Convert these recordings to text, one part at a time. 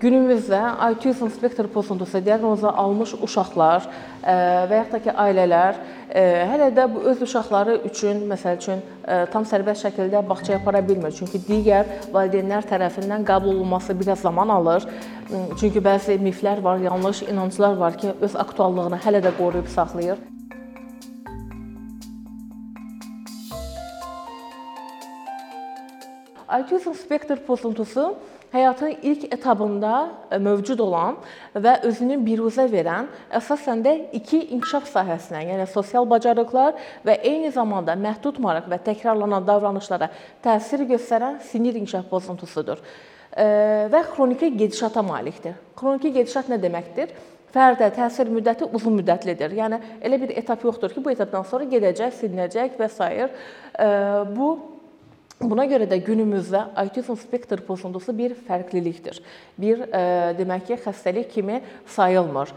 günümüzdə autizm spektr pozuntusu diaqnozu almış uşaqlar e, və yaxud da ki, ailələr e, hələ də bu öz uşaqları üçün, məsəl üçün, e, tam sərbəst şəkildə bağçaya apara bilmir. Çünki digər valideynlər tərəfindən qəbul olunması biraz zaman alır. Çünki bəzi miflər var, yanlış inanclar var ki, öz aktuallığını hələ də qoruyub saxlayır. Autizm spektr pozuntusu həyatın ilk etabında e, mövcud olan və özünü biruzə verən əsasən də iki inkişaf sahəsinə, yəni sosial bacarıqlar və eyni zamanda məhdud maraq və təkrarlanan davranışlara təsir göstərən sinir inkişaf pozuntusudur e, və xroniki gedişata malikdir. Xroniki gedişat nə deməkdir? Fərdə təsir müddəti uzun müddətlidir. Yəni elə bir etap yoxdur ki, bu etapdan sonra gedəcək, silinəcək və s. E, bu Buna görə də günümüzdə autizm spektr pozuntusu bir fərqlilikdir. Bir e, demək ki, xəstəlik kimi sayılmır.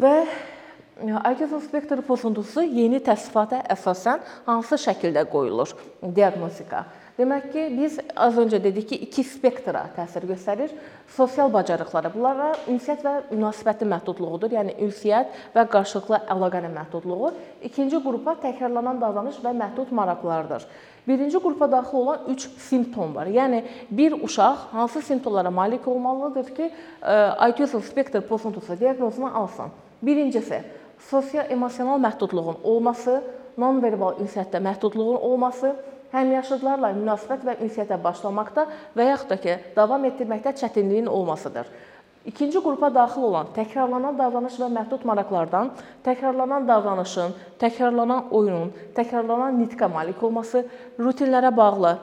Və e, autizm spektr pozuntusu yeni təsnifata əsasən hansı şəkildə qoyulur? Diaqnostika. Demək ki, biz az öncə dedik ki, iki spektra təsir göstərir. Sosial bacarıqlara, bunlara ünsiyyət və münasibətin məhdudluğudur, yəni ünsiyyət və qarşılıqlı əlaqənin məhdudluğu. İkinci qrupa təkrarlanan davranış və məhdud maraqlardır. Birinci qrupa daxil olan 3 simptom var. Yəni bir uşaq hansı simptomlara malik olmalıdır ki, e, autizm spektr pozuntusu diaqnozunu alsın? Birincisi, sosio-emosional məhdudluğun olması, nonverbal ünsiyyətdə məhdudluğun olması, həmyaşıdlarla münasibət və ünsiyyətə başlamaqda və yaxud da ki, davam etdirməkdə çətinliyin olmasıdır. İkinci qrupa daxil olan təkrarlanan davranış və məhdud maraqlardan təkrarlanan davranışın, təkrarlanan oyunun, təkrarlanan nitqə malik olması, rutinlərə bağlı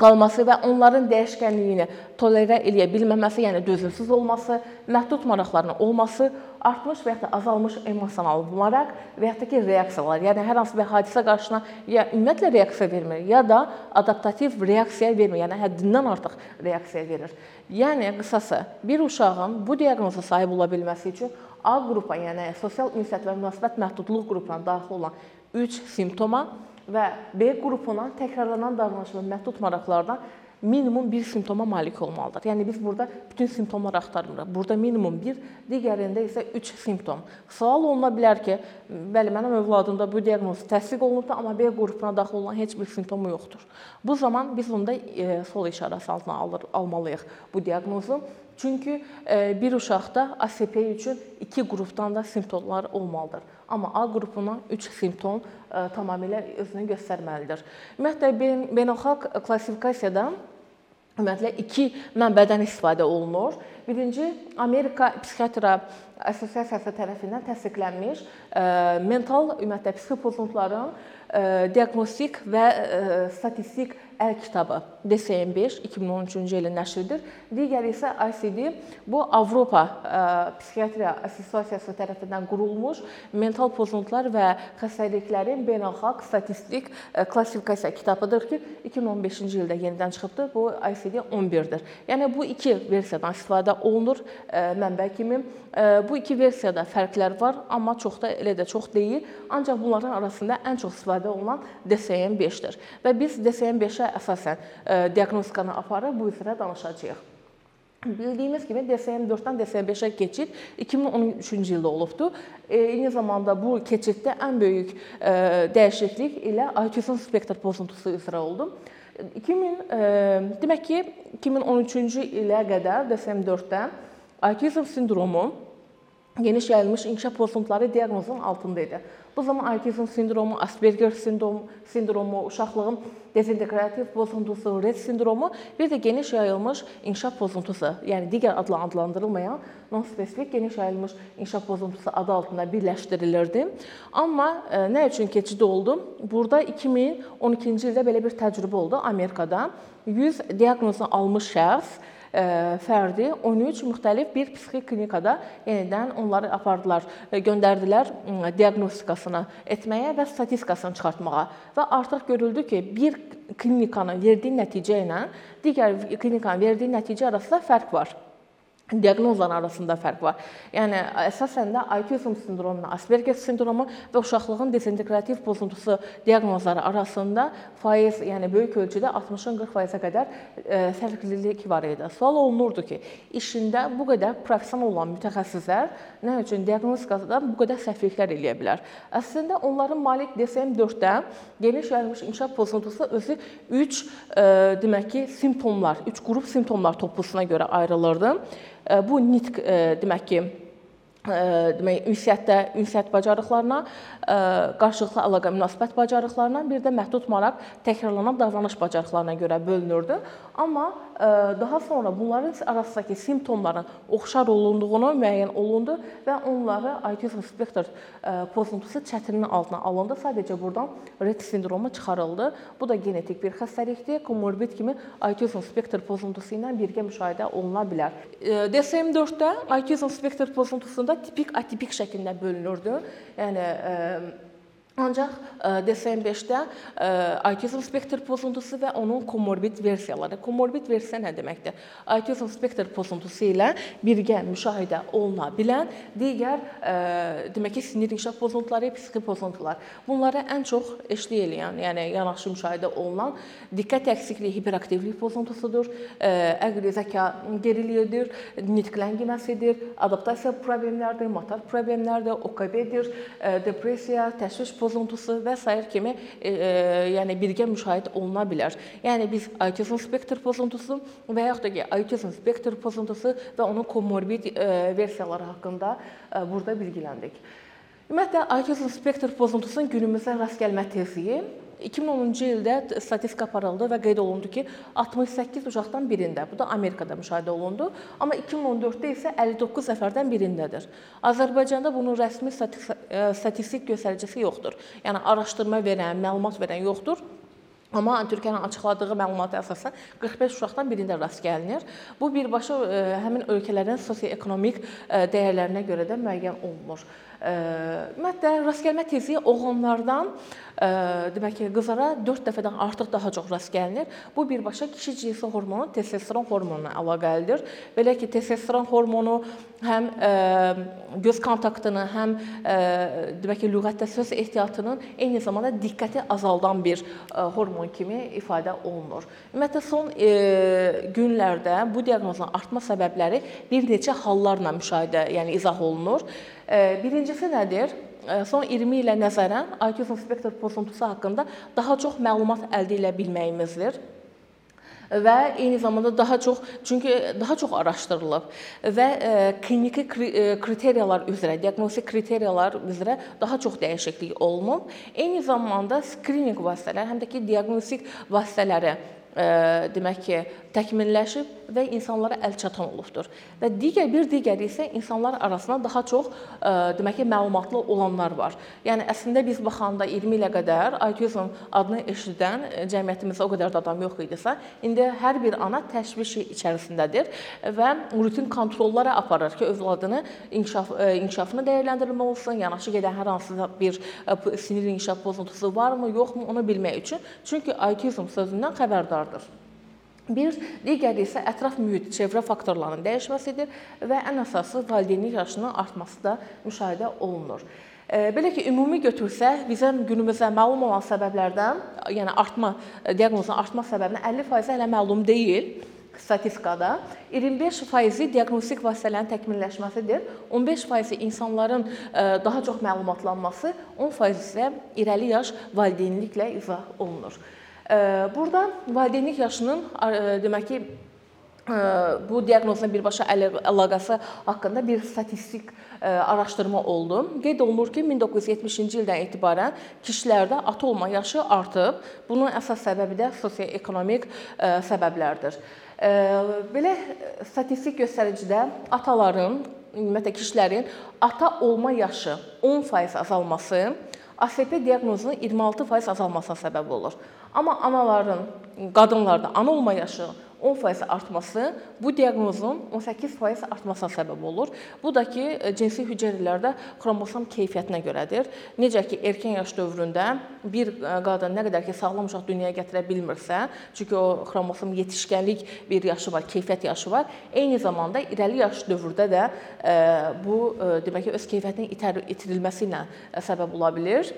qalması və onların dəyişkənliyini tolerə eləyə bilməməsi, yəni dözümsüz olması, məhdud maraqlarının olması, artmış və ya da azalmış emosional maraq və ya da ki, reaksiyalar, yəni hər hansı bir hadisə qarşısına ya ümumiyyətlə reaksiya vermir, ya da adaptativ reaksiya vermir, yəni həddindən artıq reaksiya verir. Yəni qısası, bir uşağın bu diaqnoza sahib ola bilməsi üçün A qrupa, yəni sosial ünsiyyət və münasibət məhdudluq qrupuna daxil olan 3 simptoma və B qrupuna təkrarlanan davranış və məhdud maraqlardan minimum bir simptoma malik olmalıdır. Yəni biz burada bütün simptomları axtarmırıq. Burada minimum 1, digərində isə 3 simptom. Sual oluna bilər ki, bəli, mənim övladımda bu diaqnoz təsdiq olunubdu, amma B qrupuna daxil olan heç bir simptomu yoxdur. Bu zaman biz onda e, sol işarəsi altına alır, almalıyıq bu diaqnozu. Çünki e, bir uşaqda ASP üçün iki qrupdan da simptomlar olmalıdır. Amma A qrupuna 3 simptom e, tamamilə özünü göstərməlidir. Ümumiyyətlə beynəlxalq klassifikasiyada ümumiyyətlə iki mənbədən istifadə olunur. Birinci Amerika Psixiatra Assosiasiyası tərəfindən təsdiqlənmiş e, mental ümumiyyətlə psixi pozuntuların diaqnostik və statistik əl kitabı DSM-5 2013-cü ilin nəşridir. Digəri isə ICD bu Avropa Psixiatriya Assosiasiyası tərəfindən qurulmuş mental pozuntular və xəstəliklərin beynəlxalq statistik klassifikasiya kitabıdır ki, 2015-ci ildə yenidən çıxıbdır. Bu ICD 11-dir. Yəni bu iki versiyadan istifadə olunur mənbə kimi. Bu iki versiyada fərqlər var, amma çox da elə də çox deyil. Ancaq bunların arasında ən çox istifadə olunan DSM-5-dir. Və biz DSM-5-ə əsasən e, diaqnostikanı aparıb bu üzrə danışacağıq. Bildiyimiz kimi DSM-4-dən DSM-5-ə keçid 2013-cü ildə olubdu. E, eyni zamanda bu keçiddə ən böyük e, dəyişiklik ilə autizm spektr pozuntusu üzrə oldu. 2000 demək ki 2013-cü ilə qədər DSM-4-dən autizm sindromu geniş yayılmış inkişaf pozuntuları diaqnozunun altında idi. Bu zaman autizm sindromu, Asperger sindromu, sindromu, uşaqlığın dezinteqrativ pozuntusu, Rett sindromu, bir də geniş yayılmış inkişaf pozuntusu, yəni digər adla adlandırılmayan non-spesifik geniş yayılmış inkişaf pozuntusu adı altında birləşdirilirdi. Amma e, nə üçün keçid oldu? Burada 2012-ci ildə belə bir təcrübə oldu Amerikada. 100 diaqnozunu almış şəxs fərdi 13 müxtəlif bir psixi klinikada yenidən onları apardılar, göndərdilər diaqnostikasını etməyə və statistikasını çıxartmağa və artıq görüldü ki, bir klinikanın verdiyi nəticə ilə digər klinikanın verdiyi nəticə arasında fərq var. Diaqnozlar arasında fərq var. Yəni əsasən də autizm sindromu, Asperger sindromu və uşaqlığın dezinteqrativ pozuntusu diaqnozları arasında faiz, yəni böyük ölçüdə 60-dan 40%-ə qədər e, fərqlilik var idi. Sual olunurdu ki, işində bu qədər professional olan mütəxəssislər nə üçün diaqnostikada bu qədər səhvliklər eləyə bilər? Əslində onların malik DSM-4-də geniş yayılmış inkişaf pozuntusu özü 3 e, demək ki, simptomlar, 3 qrup simptomlar toplusuna görə ayrılırdı. Bu nitq demək ki, demək ünsiyyətdə ünsiyyət bacarıqlarına, qarşılıqlı əlaqə münasibət bacarıqlarına, bir də məhdud maraq təkrarlanan davranış bacarıqlarına görə bölünürdü. Amma daha sonra bunların arasındakı simptomların oxşar olunduğunu müəyyən olundu və onları autizm spektr pozuntusu çətininin altına alındı. Sadəcə burdan Rett sindromu çıxarıldı. Bu da genetik bir xəstəlikdir. Komorbid kimi autizm spektr pozuntusu ilə birgə müşahidə oluna bilər. DSM-4-də autizm spektr pozuntusunda tipik atipik şəklində bölünürdü. Yəni Ancaq e, DSM-5-də e, autizm spektr pozuntusu və onun komorbid versiyaları. Komorbid versiya nə deməkdir? Autizm spektr pozuntusu ilə birgə müşahidə oluna bilən digər e, demək ki, sinir inkişaf pozuntuları, psixi pozuntular. Bunlara ən çox eşlik eləyən, yəni yanaşı müşahidə olunan diqqət əksikliyi, hiperaktivlik pozuntusudur, əqli zəka geriliyidir, nitq ləngiməsidir, adaptasiya problemləridir, motor problemlərdir, OKB-dir, depressiya, təşviş pozuntusu və s. kimi e, e, yəni birgə müşahidə oluna bilər. Yəni biz autizm spektr pozuntusu və yaxud da ki, autizm spektr pozuntusu və onun komorbid e, versiyaları haqqında e, burada bilgiləndik. Ümumiyyətlə autizm spektr pozuntusunun günümüzdə rast gəlmə tezliyi 2010-cu ildə statistika aparıldı və qeyd olundu ki, 68 uşaqdan birində, bu da Amerikada müşahidə olundu, amma 2014-də isə 59 nəfərdən birindədir. Azərbaycanda bunun rəsmi e, statistik göstəricisi yoxdur. Yəni araşdırma verən, məlumat verən yoxdur. Amma Türkiyənin açıqladığı məlumata əsasən 45 uşaqdan birində rast gəlinir. Bu birbaşa e, həmin ölkələrin sosio-ekonomik e, dəyərlərinə görə də müəyyən olunur. Ümumiyyətlə rast gəlmə tezliyi oğlanlardan demək ki, qızlara 4 dəfədən artıq daha çox rast gəlinir. Bu birbaşa kişi cinsi hormonu testosteron hormonuna əlaqəlidir. Belə ki, testosteron hormonu həm göz kontaktını, həm demək ki, lüğətdə söz ehtiyatının eyni zamanda diqqəti azaldan bir hormon kimi ifadə olunur. Ümumiyyətlə son günlərdə bu diaqnozun artma səbəbləri bir neçə hallarla müşahidə, yəni izah olunur. Birincisi nədir? Son 20 ilə nəzərən autizm spektr pozuntusu haqqında daha çox məlumat əldə edə bilməyimizdir və eyni zamanda daha çox çünki daha çox araşdırılıb və kliniki kriteriyalar üzrə, diaqnostik kriteriyalar üzrə daha çox dəyişiklik olunub. Eyni zamanda skrininq vasitələri, həm də ki, diaqnostik vasitələri demək ki, təkmilləşib və insanlara əlçatan olubdur. Və digər bir digəri isə insanlar arasında daha çox demək ki, məlumatlı olanlar var. Yəni əslində biz baxanda 20 ilə qədər autizm adını eşidən cəmiyyətimizdə o qədər də adam yox idisə, indi hər bir ana təşviş içərisindədir və rutin kontrollara aparır ki, övladını inkişaf inkişafını dəyərləndirmək olsun, yanaşı gedən hər hansısa bir sinir inkişaf pozuntusu varmı, yoxmu, onu bilmək üçün. Çünki autizm sözündən xəbərdardır. Bir digəri isə ətraf mühit, çevrə faktorlarının dəyişməsidir və ən əsası valideynlik yaşının artması da müşahidə olunur. Belə ki, ümumi götürsək, bizə günümüzdə məlum olan səbəblərdən, yəni artma, diaqnozun artma səbəbinin 50% hələ məlum deyil statistikada 25%-i diaqnostik vasitələrin təkmilləşməsidir. 15%-i insanların daha çox məlumatlanması, 10% isə irəli yaş valideynliklə izah olunur. Burada valideynlik yaşının demək ki, bu diaqnozla birbaşa əlaqəsi haqqında bir statistik araşdırma oldu. Qeyd olunur ki, 1970-ci ildən etibarən kişilərdə ata olma yaşı artıb. Bunun əsas səbəbi də sosio-ekonomik səbəblərdir. Belə statistik göstəricidə ataların, ümumiyyətlə kişilərin ata olma yaşı 10% azalması ASP diaqnozunun 26% azalmasına səbəb olur. Amma anaların, qadınlarda ana olma yaşı 10% artması bu diaqnozun 18% artmasına səbəb olur. Bu da ki, cinsi hüceyrələrdə xromosom keyfiyyətinə görədir. Necə ki, erkən yaş dövründə bir qadın nə qədər ki, sağlam uşaq dünyaya gətirə bilmirsə, çünki o xromosom yetişkənlik bir yaşı var, keyfiyyət yaşı var. Eyni zamanda irəli yaş dövrdə də bu demək ki, öz keyfiyyətinin itirilməsi ilə səbəb ola bilər.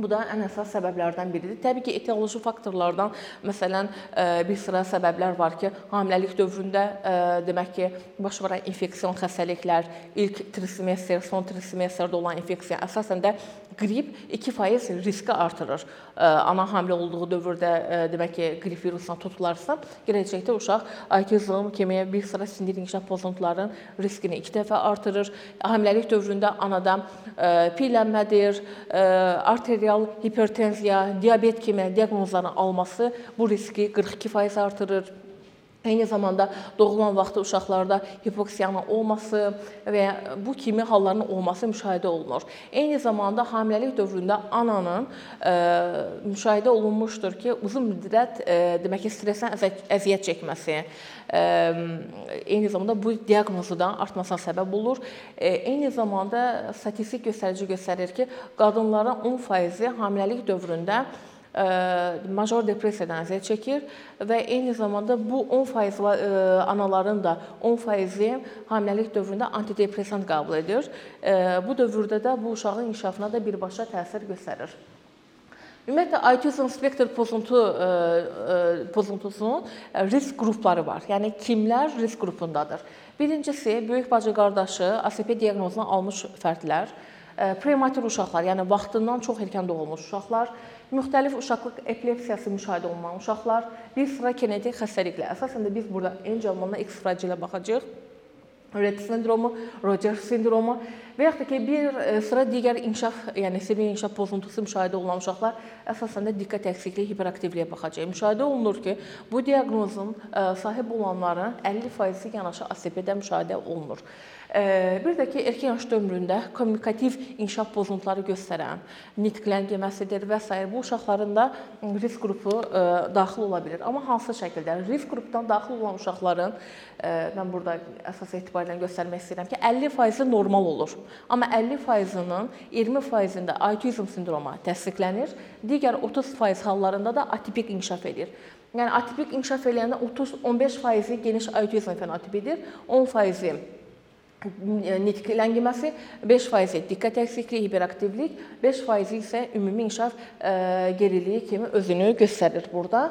Bu da ən əsas səbəblərdən biridir. Təbii ki, etioloji faktorlardan, məsələn, e, bir sıra səbəblər var ki, hamiləlik dövründə e, demək ki, baş verən infeksion xəstəliklər, ilk trimestr, son trimestrdə olan infeksiya əsasən də qrip 2% riski artırır. E, ana hamilə olduğu dövrdə demək ki, qrip virusuna tutularsa, gələcəkdə uşaq autizm kimi bir sıra sinir inkişaf pozuntularının riskini 2 dəfə artırır. Hamiləlik dövründə anada piyələnmədir, arterial arterial hipertenziya, diabet kimi diaqnozların alması bu riski 42% artırır. Eyni zamanda doğulan vaxtı uşaqlarda hipoksiyanın olması və bu kimi halların olması müşahidə olunur. Eyni zamanda hamiləlik dövründə ananın e, müşahidə olunmuşdur ki, uzun müddət e, demək ki, stressdən əziyyət çəkməsi, e, eyni zamanda bu diaqnozudan artmasına səbəb olur. Eyni zamanda statistik göstərici göstərir ki, qadınların 10% hamiləlik dövründə major depressiyadan əziyyət çəkir və eyni zamanda bu 10% anaların da 10% hamiləlik dövründə antidepressant qəbul edir. Bu dövrdə də bu uşağın inkişafına da birbaşa təsir göstərir. Ümumiyyətlə autizm spektr pozuntu pozuntusunun risk qrupları var. Yəni kimlər risk qrupundadır? Birincisi böyük bacı qardaşı ASP diaqnozunu almış fərdlər, prematur uşaqlar, yəni vaxtından çox erkən doğulmuş uşaqlar, müxtəlif uşaqlıq epilepsiyası müşahidə olunan uşaqlar, bir sıra genetik xəstəliklər. Əsasən də biz burada Angelman X fracilə baxacağıq. Rett sindromu, Rogers sindromu və yaxud da ki, bir e, sıra digər inkişaf, yəni sinir inkişaf pozuntusu müşahidə olunan uşaqlar əsasən də diqqət əksikliyi, hiperaktivliyə baxacaq. Müşahidə olunur ki, bu diaqnozun e, sahib olanların 50%-i yanaşı ASP-də müşahidə olunur. Bir də ki, erkən yaş dövründə kommunikativ inkişaf pozuntuları göstərən, nitq ləngiməsidir və s. bu uşaqların da risk qrupu daxil ola bilər. Amma hansı şəkildə? Risk qrupdan daxil olan uşaqların mən burada əsas etibarla göstərmək istəyirəm ki, 50% normal olur. Amma 50%-nin 20%-də autizm sindromu təsdiqlənir. Digər 30% hallarında da atipik inkişaf edir. Yəni atipik inkişaf eləyəndə 30-15% geniş autizm fenotipidir, 10% nitq ləngiməsi, 5% diqqət əksikliyi, hiperaktivlik, 5% isə ümumi inkişaf geriliyi kimi özünü göstərir burada.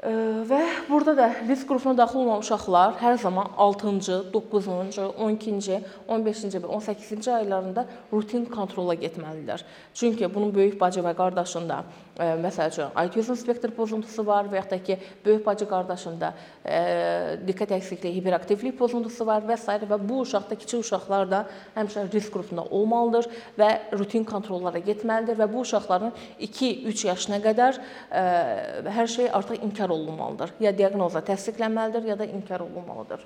Və burada da risk qrupuna daxil olan uşaqlar hər zaman 6-cı, 9-cu, 12-ci, 15-ci və 18-ci aylarında rutin kontrola getməlidirlər. Çünki bunun böyük bacı və qardaşında məsəl üçün autizm spektr pozuntusu var və yaxud da ki, böyük bacı qardaşında diqqət əksikliyi, hiperaktivlik pozuntusu var və s. və bu uşaqda kiçik uşaqlar da həmişə risk qrupunda olmalıdır və rutin kontrollara getməlidir və bu uşaqların 2-3 yaşına qədər hər şey artıq inkar olunmalıdır. Ya diaqnozla təsdiqlənməlidir, ya da inkar olunmalıdır.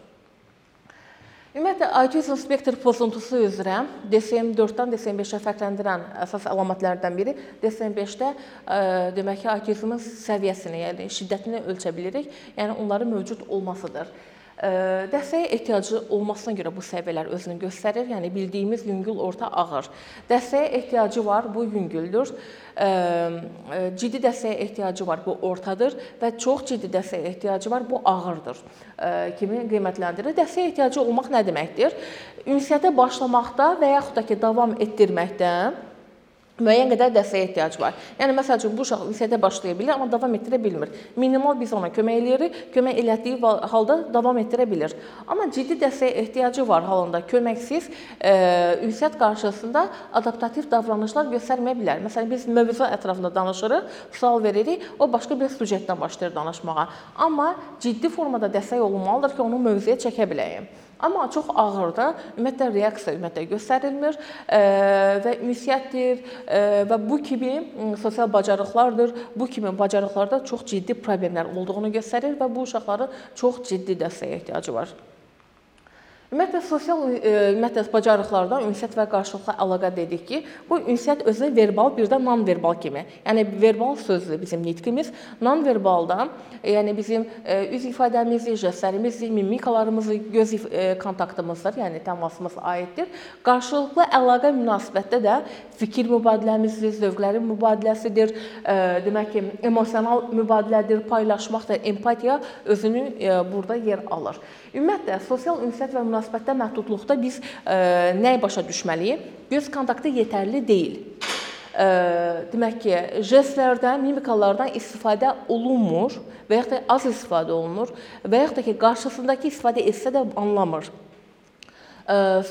Ümumiyyətlə autizm spektr pozuntusu üzrə DSM-4-dən DSM-5-ə fərqləndirən əsas əlamətlərdən biri DSM-5-də demək ki, autizmin səviyyəsini, yəni şiddətini ölçə bilirik. Yəni onların mövcud olmasıdır. Dəstəyə ehtiyacı olmasına görə bu səviyyələr özünü göstərir. Yəni bildiyimiz yüngül, orta, ağır. Dəstəyə ehtiyacı var, bu yüngüldür. Ciddi dəstəyə ehtiyacı var, bu ortadır və çox ciddi dəstəyə ehtiyacı var, bu ağırdır kimi qiymətləndirilir. Dəstəyə ehtiyacı olmaq nə deməkdir? Ünsiyyətə başlamaqda və yaxud da ki, davam etdirməkdə müəyyən qədər dəstəyə ehtiyac var. Yəni məsəl üçün bu uşaq ünsiyyətə başlaya bilər, amma davam etdirə bilmir. Minimal biz ona kömək eləyirik, kömək elədiyi halda davam etdirə bilir. Amma ciddi dəstəyə ehtiyacı var halında köməksiz e, ünsiyyət qarşısında adaptativ davranışlar göstərməyə bilər. Məsələn biz mövzu ətrafında danışırıq, sual veririk, o başqa bir sujetdən başlayır danışmağa. Amma ciddi formada dəstək olunmalıdır ki, onu mövzuya çəkə biləyim. Amma çox ağırda ümumiyyətlə reaksiya ümumiyyətlə göstərilmir və ünsiyyətdir və bu kimi sosial bacarıqlardır. Bu kimi bacarıqlarda çox ciddi problemlər olduğunu göstərir və bu uşaqların çox ciddi dəstəyə ehtiyacı var. Ümumiyyətlə sosial e, ümumiyyətlə bacarıqlardan ünsiyyət və qarşılıqlı əlaqə dedik ki, bu ünsiyyət özü verbal, bir də non-verbal kimi. Yəni verbal sözdür bizim nitqimiz, non-verbalda yəni bizim e, üz ifadəmiz, jestlərimiz, mimikalarımız, göz e, kontaktımızdır, yəni təmasımız aiddir. Qarşılıqlı əlaqə münasibətdə də fikir mübadiləmizdir, zövqlərin mübadiləsidir, demək ki, emosional mübadilədir, paylaşmaqdır, empatiya özünü burada yer alır. Ümumiyyətlə sosial ünsiyyət və münasibətdə məhdudluqda biz ə, nəyi başa düşməliyik? Göz kontaktı yetərli deyil. Ə, demək ki, jestlərdən, mimikalardan istifadə olunmur və ya da az istifadə olunur və ya da ki, qarşısındakı istifadə etsə də anlamır.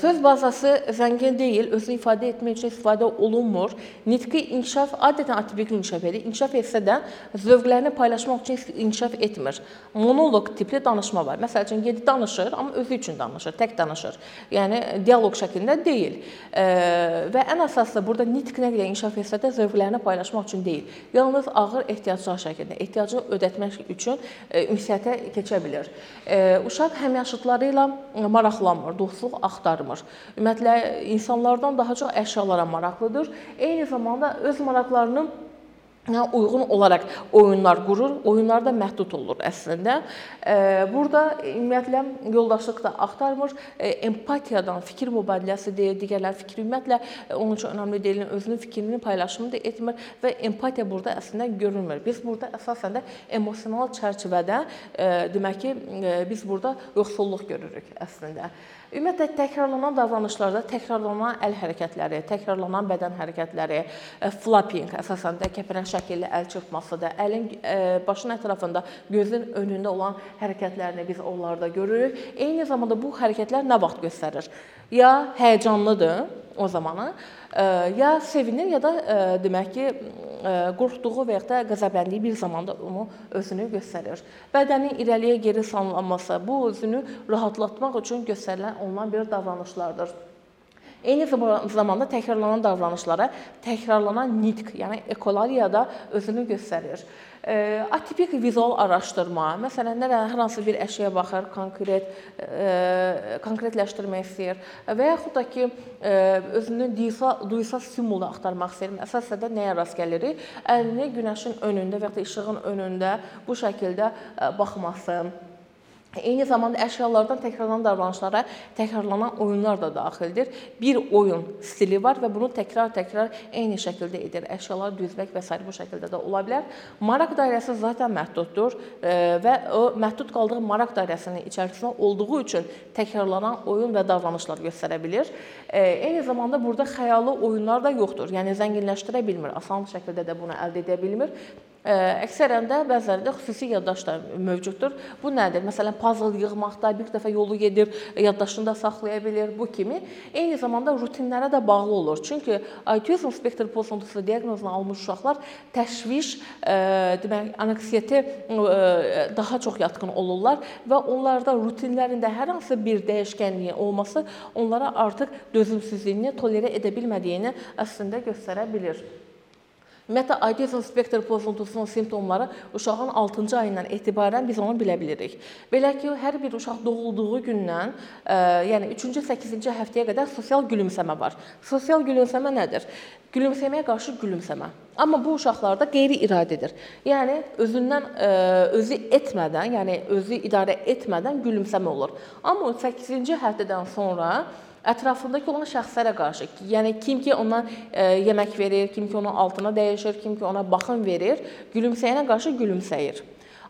Söz bazası zəngin deyil, özünü ifadə etmək üçün istifadə olunmur. Nitqi inkişaf adətən atipik inkişaf edir. İnkişaf etsə də zövqlərini paylaşmaq üçün inkişaf etmir. Monoloq tipli danışma var. Məsəl üçün yedi danışır, amma özü üçün danışır, tək danışır. Yəni dialoq şəklində deyil. Və ən əsası burada nitq nə qədər inkişaf etsə də zövqlərini paylaşmaq üçün deyil. Yalnız ağır ehtiyaclar şəklində, ehtiyacı ödətmək üçün ünsiyyətə keçə bilər. Uşaq həmyaşıdları ilə maraqlanmır, dostluq axtarmır. Ümumiyyətlə insanlardan daha çox əşyalara maraqlıdır. Eyni zamanda öz maraqlarını uyğun olaraq oyunlar qurur. Oyunlar da məhdud olur əslində. Burada ümumiyyətlə yoldaşlıq da axtarmır. Empatiyadan, fikir mübadiləsi deyə digərlər fikri ümumiyyətlə onun üçün önəmli deyil. Özünün fikrini paylaşımı da etmir və empatiya burada əslində görünmür. Biz burada əsasən də emosional çərçivədə demək ki, biz burada yoxsulluq görürük əslində. Ümumiyyətlə təkrarlanan davranışlarda təkrarlanan əl hərəkətləri, təkrarlanan bədən hərəkətləri, e, flapping əsasən də kəpənək şəkilli əl çırpmasıdır. Əlin e, başın ətrafında, gözün önündə olan hərəkətlərini biz onlarda görürük. Eyni zamanda bu hərəkətlər nə vaxt göstərir? Ya həyəcanlıdır o zamanı, e, ya sevinir, ya da demək ki, qorxduğu və ya da qəzəbləndiyi bir zamanda onu özünü göstərir. Bədənin irəliyə geri sallanması bu özünü rahatlatmaq üçün göstərilən olunan bir davranışlardır. Eyni zamanda təkrarlanan davranışlara təkrarlanan nitq, yəni ekolariya da özünü göstərir. Atipik vizual araşdırma, məsələn, nə hər hansı bir əşyaya baxır, konkret konkretləşdirmək istəyir və yaxud da ki, özünün duysa, duysa stimulu axtarmaq istəyir. Əsasən də nəyə rast gəlirik? Əlini günəşin önündə və ya da işığın önündə bu şəkildə baxması Eyni zamanda əşyalardan təkrarlanan davranışlara təkrarlanan oyunlar da daxildir. Bir oyun stili var və bunu təkrar-təkrar eyni şəkildə edir. Əşyaları düzmək və s. bu şəkildə də ola bilər. Maraq dairəsi zaten məhduddur və o məhdud qaldığı maraq dairəsinin içərisində olduğu üçün təkrarlanan oyun və davranışlar göstərə bilir. Eyni zamanda burada xəyali oyunlar da yoxdur. Yəni zənginləşdirə bilmir, asan şəkildə də bunu əldə edə bilmir. Əksərən də bəzilərində xüsusi yaddaş da mövcuddur. Bu nədir? Məsələn, puzzle yığmaqda bir dəfə yolu gedir, yaddaşında saxlaya bilir bu kimi. Eyni zamanda rutinlərə də bağlı olur. Çünki autizm spektr pozuntusu diaqnozunu almış uşaqlar təşviş, demək, anksiyete daha çox yatqın olurlar və onlarda rutinlərində hər hansı bir dəyişkənliyin olması onlara artıq dözümsüzlüyünü tolerə edə bilmədiyini əslində göstərə bilir. Ümumiyyətlə autizm spektr pozuntusunun simptomları uşağın 6-cı ayından etibarən biz onu bilə bilirik. Belə ki, hər bir uşaq doğulduğu gündən, ə, e, yəni 3-cü, 8-ci həftəyə qədər sosial gülümsəmə var. Sosial gülümsəmə nədir? Gülümsəməyə qarşı gülümsəmə. Amma bu uşaqlarda qeyri-iradidir. Yəni özündən ə, e, özü etmədən, yəni özü idarə etmədən gülümsəmə olur. Amma 8-ci həftədən sonra ətrafındakı olan şəxslərə qarşı, yəni kim ki ona e, yemək verir, kim ki onun altına dəyişir, kim ki ona baxım verir, gülümsəyənə qarşı gülümsəyir.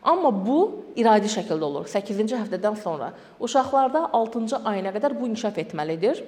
Amma bu iradi şəkildə olur 8-ci həftədən sonra. Uşaqlarda 6-cı ayına qədər bu inkişaf etməlidir.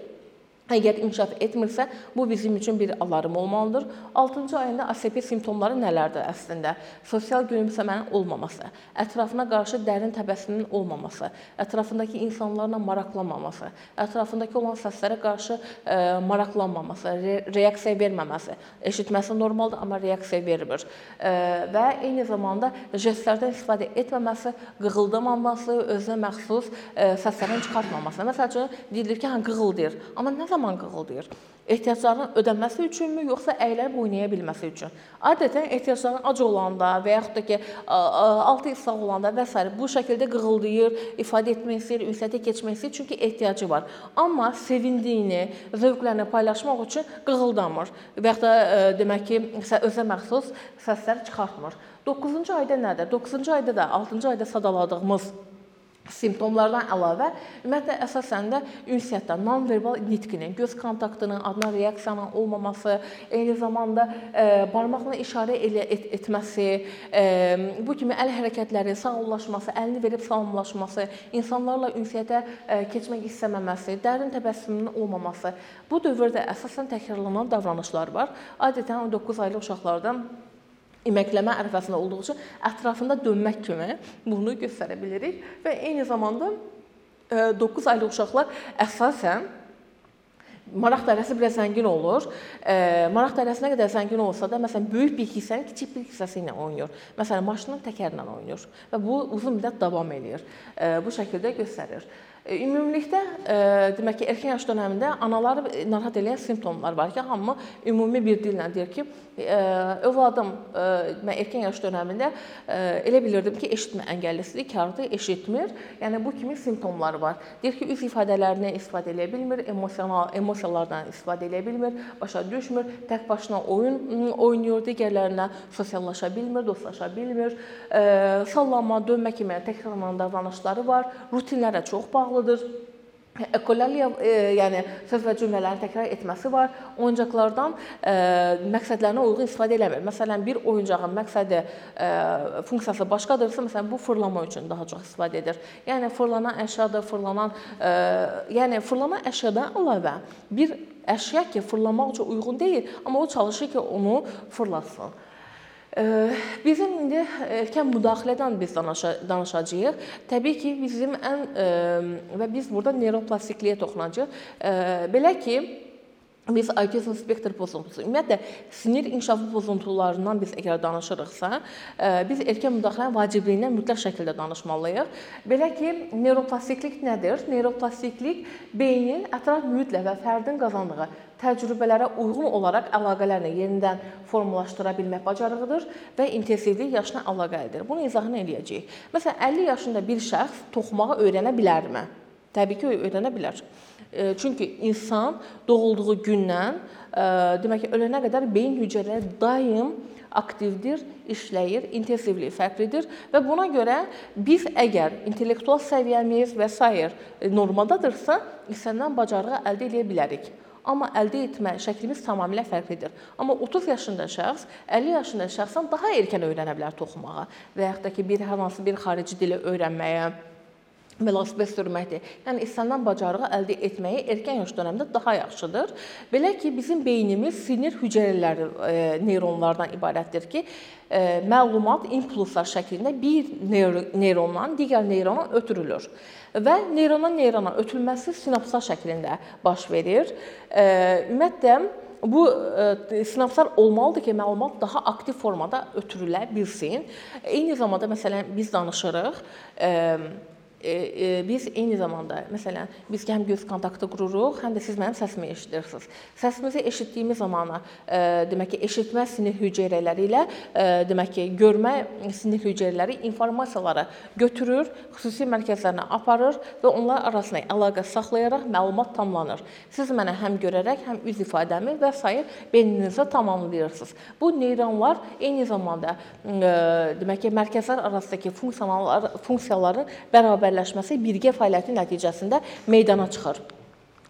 Əgər inkişaf etmirsə, bu bizim üçün bir alarm olmalıdır. 6-cı ayında ASP simptomları nələrdir əslində? Sosial gülümsəmənin olmaması, ətrafına qarşı dərin təbəssümün olmaması, ətrafındakı insanlarla maraqlanmaması, ətrafındakı olan səslərə qarşı ə, e, maraqlanmaması, re reaksiya verməməsi. Eşitməsi normaldır, amma reaksiya vermir. Ə, e, və eyni zamanda jestlərdən istifadə etməməsi, qığıldamaması, özünə məxsus ə, e, səslərin çıxartmaması. Məsələn, deyilir ki, hə qığıldayır. Amma nə zaman qığıldayır? ehtiyaclarının ödənməsi üçünmü, yoxsa əylənib oynaya bilməsi üçün? Adətən ehtiyacların ac olanda və yaxud da ki, altı islah olanda və s. bu şəkildə qığıldayır, ifadə etmək istəyir, ünsiyyətə keçmək istəyir, çünki ehtiyacı var. Amma sevindiyini, zövqlərini paylaşmaq üçün qığıldamır və yaxud da demək ki, özə məxsus səslər çıxartmır. 9-cu ayda nədir? 9-cu ayda da 6-cı ayda sadaladığımız simptomlardan əlavə ümumiyyətlə əsasən də ünsiyyətdə nonverbal nitqinin, göz kontaktının, adına reaksiyanın olmaması, eyni zamanda e, barmaqla işarə elə et, etməsi, e, bu kimi əl hərəkətləri, sağollaşması, əlini verib salamlaşması, insanlarla ünsiyyətə e, keçmək istəməməsi, dərin təbəssümünün olmaması. Bu dövrdə əsasən təkrarlanan davranışlar var. Adətən 9 aylıq uşaqlarda iməkləmə ərəfəsində olduğu üçün ətrafında dönmək kimi bunu göstərə bilirik və eyni zamanda 9 e, aylıq uşaqlar əsasən maraq dairəsi biraz zəngin olur. E, maraq dairəsi nə qədər zəngin olsa da, məsələn, böyük bir hissənin kiçik bir hissəsi ilə oynayır. Məsələn, maşının təkəri ilə oynayır və bu uzun müddət davam eləyir. E, bu şəkildə göstərir. Ümumilikdə demək ki, erkən yaş dövründə anaları narahat edən simptomlar var ki, hamı ümumi bir dillə deyir ki, övladım mən erkən yaş dövründə elə bilirdim ki, eşitmə əngəllisidir, kardır, eşitmir. Yəni bu kimi simptomları var. Deyir ki, üz ifadələrindən istifadə edə bilmir, emosional emosiyalardan istifadə edə bilmir, başa düşmür, tək başına oyun oynayır, digərlərinə sosiallaşa bilmir, dostlaşa bilmir. Sallanma, dönmə kimi təkrarlanan davranışları var. Rutinlərə çox bağlı bağlıdır. Ekolaliya, e, yəni söz və cümlələrin təkrar etməsi var. Oyuncaqlardan e, məqsədlərinə uyğun istifadə eləmir. Məsələn, bir oyuncağın məqsədi, e, funksiyası başqadırsa, məsələn, bu fırlama üçün daha çox istifadə edir. Yəni fırlanan əşyadır, fırlanan, e, yəni fırlanan əşyadan əlavə bir əşya ki, fırlamaq üçün uyğun deyil, amma o çalışır ki, onu fırlatsın. Bizim indi erkən müdaxilədən biz danışacağıq. Təbii ki, bizim ən və biz burada neuroplastikliyə toxunacağıq. Belə ki, biz autizm spektr pozuntusu, ümumiyyətlə sinir inkişafı pozuntularından biz əgər danışırıqsa, biz erkən müdaxilənin vacibliyindən mütləq şəkildə danışmalıyıq. Belə ki, neuroplastiklik nədir? Neuroplastiklik beynin ətraf mühitlə və fərdin qazandığı təcrübələrə uyğun olaraq əlaqələrini yenidən formalaşdıra bilmək bacarığıdır və intensivlik yaşına əlaqəlidir. Bunu izahını eləyəcəyik. Məsələn, 50 yaşında bir şəxs toxumağı öyrənə bilərmi? Təbii ki, öyrənə bilər. E, çünki insan doğulduğu gündən e, demək ki, ölənə qədər beyin hüceyrələri daim aktivdir, işləyir, intensivliyi fərqlidir və buna görə biz əgər intellektual səviyyəmiz və s. normadadırsa, istənilən bacarığı əldə edə bilərik. Amma əldə etmə şəklimiz tamamilə fərqlidir. Amma 30 yaşında şəxs 50 yaşında şəxsdən daha erkən öyrənə bilər toxumağı və yaxud da ki, bir hər hansı bir xarici dili öyrənməyə velosiped sürməkdir. Yəni istənilən bacarığı əldə etməyi erkən yaş dövründə daha yaxşıdır. Belə ki, bizim beynimiz sinir hüceyrələri e, neyronlardan ibarətdir ki, e, məlumat impulslar şəklində bir neyrondan digər neyrona ötürülür və neyrondan neyrona ötürülməsi sinapslar şəklində baş verir. E, ümumiyyətlə bu sinapslar olmalıdır ki, məlumat daha aktiv formada ötürülə bilsin. Eyni zamanda məsələn biz danışırıq, E, e, biz eyni zamanda məsələn biz həm göz kontaktı qururuq, həm də siz mənim səsimi eşidirsiniz. Səsimizi eşitdiyimiz zamana e, demək ki, eşitmə sinir hüceyrələri ilə demək ki, görmə sinir hüceyrələri informasiyaları götürür, xüsusi mərkəzlərinə aparır və onlar arasında əlaqə saxlayaraq məlumat tamamlanır. Siz mənə həm görərək, həm üz ifadəmi və s. beyninizdə tamamlayırsınız. Bu neyronlar eyni zamanda demək ki, mərkəzlər arasındakı funksiyalar funksiyaların bərabər bərabərləşməsi birgə fəaliyyəti nəticəsində meydana çıxır.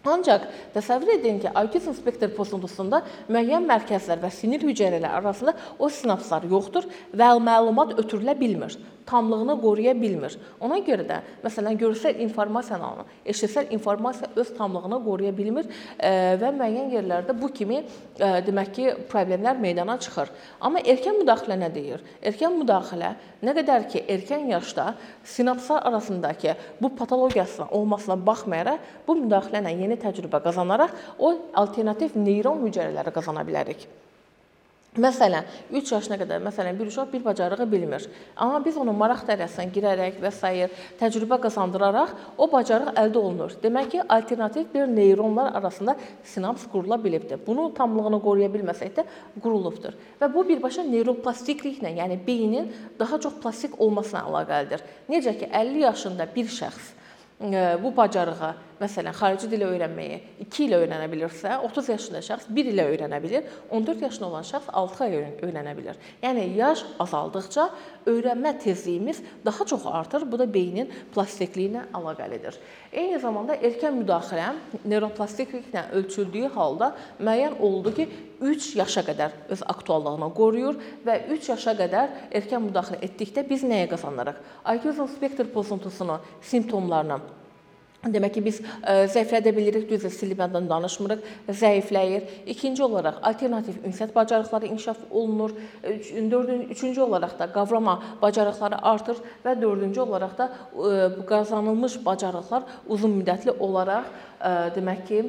Ancaq təsəvvür edin ki, autizm spektr pozuntusunda müəyyən mərkəzlər və sinir hüceyrələri arasında o sinapslar yoxdur və məlumat ötürülə bilmir tamlığını qoruya bilmir. Ona görə də məsələn görsəl informasiyanı, eşitsəl informasiya öz tamlığını qoruya bilmir və müəyyən yerlərdə bu kimi demək ki, problemlər meydana çıxır. Amma erkən müdaxilə nə deyir? Erkən müdaxilə nə qədər ki, erkən yaşda sinapslar arasındakı bu patologiyasına olmasına baxmayaraq, bu müdaxilə ilə yeni təcrübə qazanaraq o alternativ neyron hüceyrələri qazana bilərik. Məsələn, 3 yaşına qədər məsələn bir uşaq bir bacarığı bilmir. Amma biz onu maraq dərəsinə girərək və s. təcrübə qazandıraraq o bacarıq əldə olunur. Demək ki, alternativ bir neyronlar arasında sinaps qurula bilibdir. Bunu tamlığını qoruya bilməsək də qurulubdur. Və bu birbaşa neuroplastikliklə, yəni beynin daha çox plastik olmasına əlaqəlidir. Necə ki, 50 yaşında bir şəxs bu bacarığı, məsələn, xarici dili öyrənməyi 2 il öyrənə bilirsə, 30 yaşında şəxs 1 ilə öyrənə bilər, 14 yaşında olan şəxs 6 ay öyrənə bilər. Yəni yaş azaldıqca öyrənmə tezliyimiz daha çox artır. Bu da beynin plastikliyi ilə əlaqəlidir. Eyni zamanda erkən müdaxilə neuroplastikliklə ölçüldüyü halda müəyyən oldu ki, 3 yaşa qədər öz aktuallığını qoruyur və 3 yaşa qədər erkən müdaxilə etdikdə biz nəyə qazanırıq? Autizm spektr pozuntusunu simptomlarını Demək ki, biz ə, zəiflədə bilirik, düzdür, silibdən danışmırıq, zəifləyir. İkinci olaraq alternativ ünsiyyət bacarıqları inkişaf olunur. Üç, dördüncü, üçüncü olaraq da qavrama bacarıqları artır və dördüncü olaraq da ə, qazanılmış bacarıqlar uzun müddətli olaraq demək ki,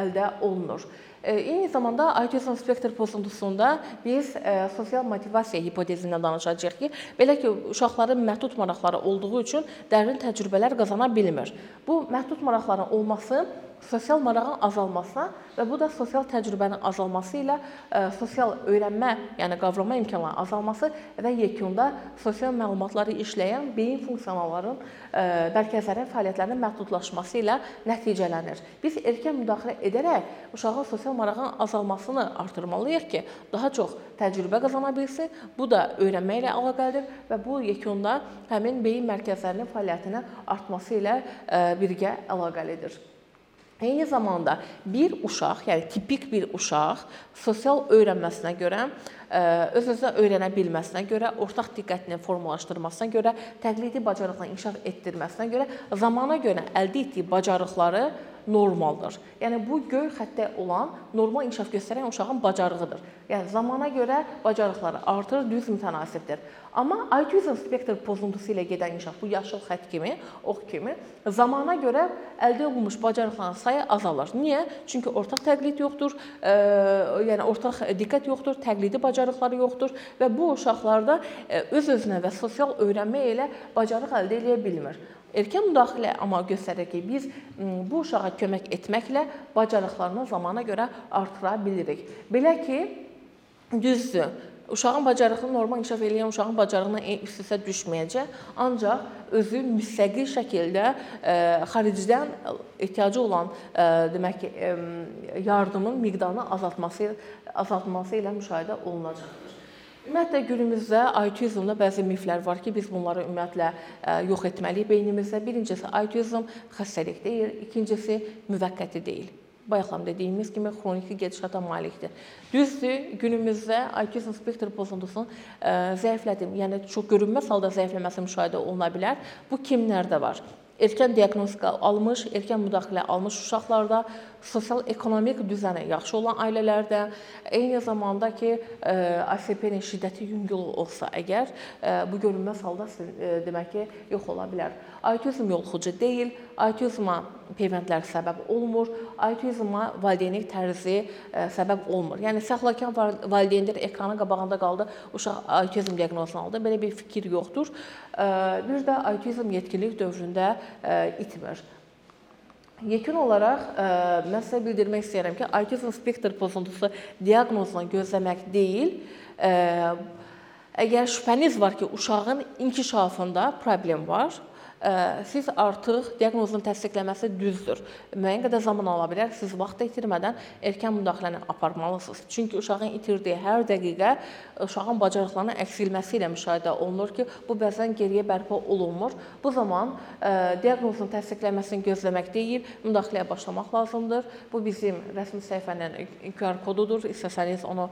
əldə olunur. Eyni zamanda autizm spektr pozuntusunda biz sosial motivasiya hipotezindən danışacağıq ki, belə ki, uşaqların məhdud maraqları olduğu üçün dərin təcrübələr qazana bilmir. Bu məhdud maraqların olması sosial marağın azalmasına və bu da sosial təcrübənin azalması ilə ə, e, sosial öyrənmə, yəni qavrama imkanlarının azalması və yekunda sosial məlumatları işləyən beyin funksionalların ə, mərkəzlərin fəaliyyətlərinin məhdudlaşması ilə nəticələnir. Biz erkən müdaxilə edərək uşağın sosial marağının azalmasını artırmalıyıq ki, daha çox təcrübə qazana bilsin. Bu da öyrənmə ilə əlaqəlidir və bu yekunda həmin beyin mərkəzlərinin fəaliyyətinin artması ilə ə, e, birgə əlaqəlidir. Eyni zamanda bir uşaq, yəni tipik bir uşaq sosial öyrənməsinə görə, öz-özünə öyrənə bilməsinə görə, ortaq diqqətini formalaşdırmasına görə, təqlidi bacarıqlarını inkişaf etdirməsinə görə, zamana görə əldə etdiyi bacarıqları normaldır. Yəni bu göy xəttə olan normal inkişaf göstərən uşağın bacarığıdır. Yəni zamana görə bacarıqları artır, düz mütənasibdir. Amma autizm spektr pozuntusu ilə gedən inkişaf bu yaşıl xətt kimi, ox kimi zamana görə əldə olunmuş bacarıqların sayı azalır. Niyə? Çünki ortaq təqlid yoxdur, e, yəni ortaq diqqət yoxdur, təqlidi bacarıqları yoxdur və bu uşaqlarda e, öz-özünə və sosial öyrənmə ilə bacarıq əldə edə bilmir. Erkən müdaxilə amma göstərir ki, biz bu uşağa kömək etməklə bacarıqlarını zamana görə artıra bilirik. Belə ki, düzdür. Uşağın bacarığını normal inkişaf edən uşağın bacarığına üst-üstə düşməyəcək, ancaq özü müstəqil şəkildə ə, e, xaricdən ehtiyacı olan ə, e, demək ki, ə, yardımın miqdarını azaltması azaltması ilə müşahidə olunacaqdır. Ümumiyyətlə günümüzdə autizmda bəzi miflər var ki, biz bunları ümumiyyətlə e, yox etməliyik beynimizdə. Birincisi autizm xəstəlik deyil, ikincisi müvəqqəti deyil. Bayaqlam dediyimiz kimi xroniki gedişata malikdir. Düzdür, günümüzdə autizm spektr pozuntusunun e, zəiflədim, yəni çox görünməz halda zəifləməsi müşahidə oluna bilər. Bu kimlərdə var? erkən diaqnostika almış, erkən müdaxilə almış uşaqlarda, sosial-ekonomik düzəni yaxşı olan ailələrdə, eyni zamanda ki, e, ASP-nin şiddəti yüngül olsa əgər, e, bu görünməz halda e, demək ki, yox ola bilər. Autizm yoluxucu deyil, autizma peyvəndlər səbəb olmur, autizma valideynlik tərzi səbəb olmur. Yəni səxlakar valideynlər ekranın qabağında qaldı, uşaq autizm diaqnozunu aldı. Belə bir fikir yoxdur. Bir də autizm yetkinlik dövründə itmir. Yekun olaraq ə, mən sizə bildirmək istəyirəm ki, autizm spektr pozuntusu diaqnozunu gözləmək deyil, ə, əgər şübhəniz var ki, uşağın inkişafında problem var, siz artıq diaqnozun təsdiqləməsi düzdür. Müəyyən qədər zaman ala bilər. Siz vaxt itirmədən erkən müdaxiləni aparmalısınız. Çünki uşağın itirdiyi hər dəqiqə uşağın bacarıqlarının əksilməsi ilə müşahidə olunur ki, bu bəzən geriyə bərpa olunmur. Bu zaman diaqnozun təsdiqlənməsini gözləmək deyil, müdaxiləyə başlamaq lazımdır. Bu bizim rəsmi səhifənin QR kodudur. İstəsəniz onu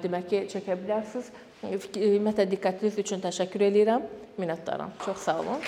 demək ki, çəkə bilərsiniz. Ümumiyyətlə diqqətiniz üçün təşəkkür edirəm. Minnətdaram. Çox sağ olun.